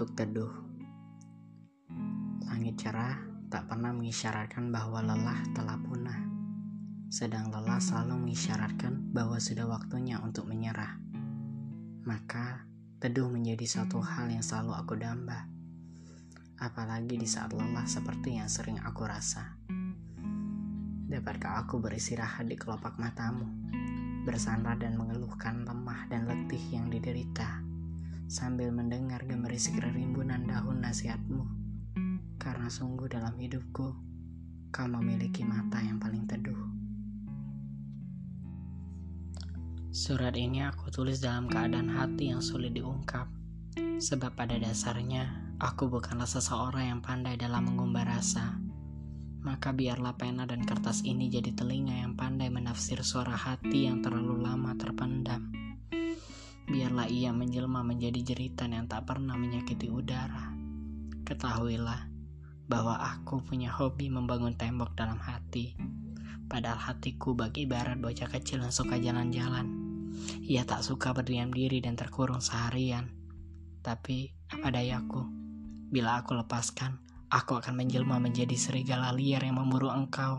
untuk teduh. Langit cerah tak pernah mengisyaratkan bahwa lelah telah punah. Sedang lelah selalu mengisyaratkan bahwa sudah waktunya untuk menyerah. Maka, teduh menjadi satu hal yang selalu aku damba. Apalagi di saat lelah seperti yang sering aku rasa. Dapatkah aku beristirahat di kelopak matamu, bersandar dan mengeluhkan lemah dan letih yang diderita? Sambil mendengar gemerisik rimbunan daun nasihatmu. Karena sungguh dalam hidupku, kau memiliki mata yang paling teduh. Surat ini aku tulis dalam keadaan hati yang sulit diungkap. Sebab pada dasarnya, aku bukanlah seseorang yang pandai dalam mengumbar rasa. Maka biarlah pena dan kertas ini jadi telinga yang pandai menafsir suara hati yang terlalu lama terpendam biarlah ia menjelma menjadi jeritan yang tak pernah menyakiti udara. Ketahuilah bahwa aku punya hobi membangun tembok dalam hati. Padahal hatiku bagi ibarat bocah kecil yang suka jalan-jalan. Ia tak suka berdiam diri dan terkurung seharian. Tapi apa dayaku, bila aku lepaskan, aku akan menjelma menjadi serigala liar yang memburu engkau.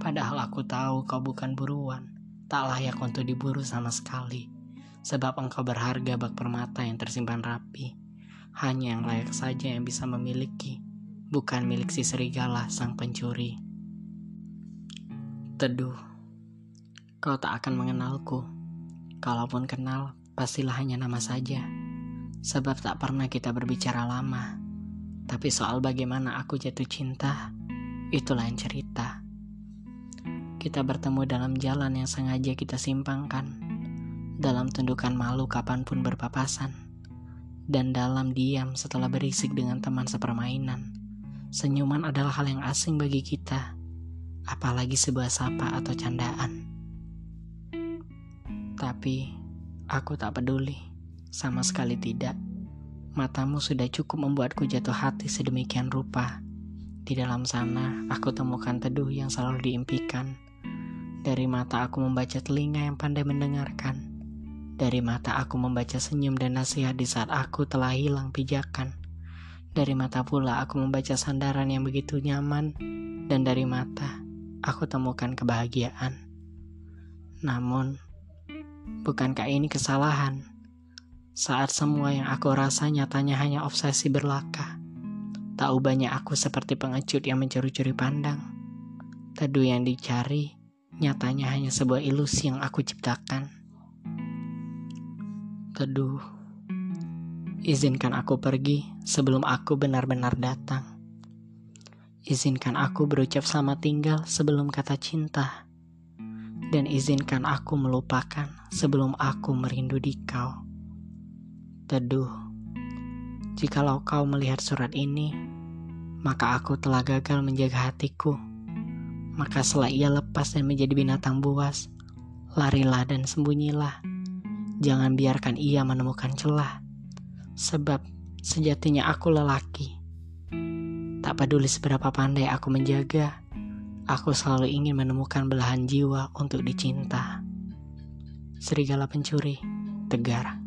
Padahal aku tahu kau bukan buruan, tak layak untuk diburu sama sekali sebab engkau berharga bak permata yang tersimpan rapi. Hanya yang layak saja yang bisa memiliki, bukan milik si serigala sang pencuri. Teduh, kau tak akan mengenalku. Kalaupun kenal, pastilah hanya nama saja. Sebab tak pernah kita berbicara lama. Tapi soal bagaimana aku jatuh cinta, itulah yang cerita. Kita bertemu dalam jalan yang sengaja kita simpangkan dalam tundukan malu kapan pun berpapasan, dan dalam diam setelah berisik dengan teman sepermainan. Senyuman adalah hal yang asing bagi kita, apalagi sebuah sapa atau candaan. Tapi, aku tak peduli, sama sekali tidak. Matamu sudah cukup membuatku jatuh hati sedemikian rupa. Di dalam sana, aku temukan teduh yang selalu diimpikan. Dari mata aku membaca telinga yang pandai mendengarkan dari mata aku membaca senyum dan nasihat di saat aku telah hilang pijakan. Dari mata pula aku membaca sandaran yang begitu nyaman, dan dari mata aku temukan kebahagiaan. Namun, bukankah ini kesalahan? Saat semua yang aku rasa nyatanya hanya obsesi berlaka. Tak ubahnya aku seperti pengecut yang mencuri-curi pandang. Teduh yang dicari, nyatanya hanya sebuah ilusi yang aku ciptakan. Teduh, izinkan aku pergi sebelum aku benar-benar datang. Izinkan aku berucap selamat tinggal sebelum kata cinta. Dan izinkan aku melupakan sebelum aku merindu di kau. Teduh, jikalau kau melihat surat ini, maka aku telah gagal menjaga hatiku. Maka setelah ia lepas dan menjadi binatang buas, larilah dan sembunyilah Jangan biarkan ia menemukan celah, sebab sejatinya aku lelaki. Tak peduli seberapa pandai aku menjaga, aku selalu ingin menemukan belahan jiwa untuk dicinta. Serigala pencuri, tegar.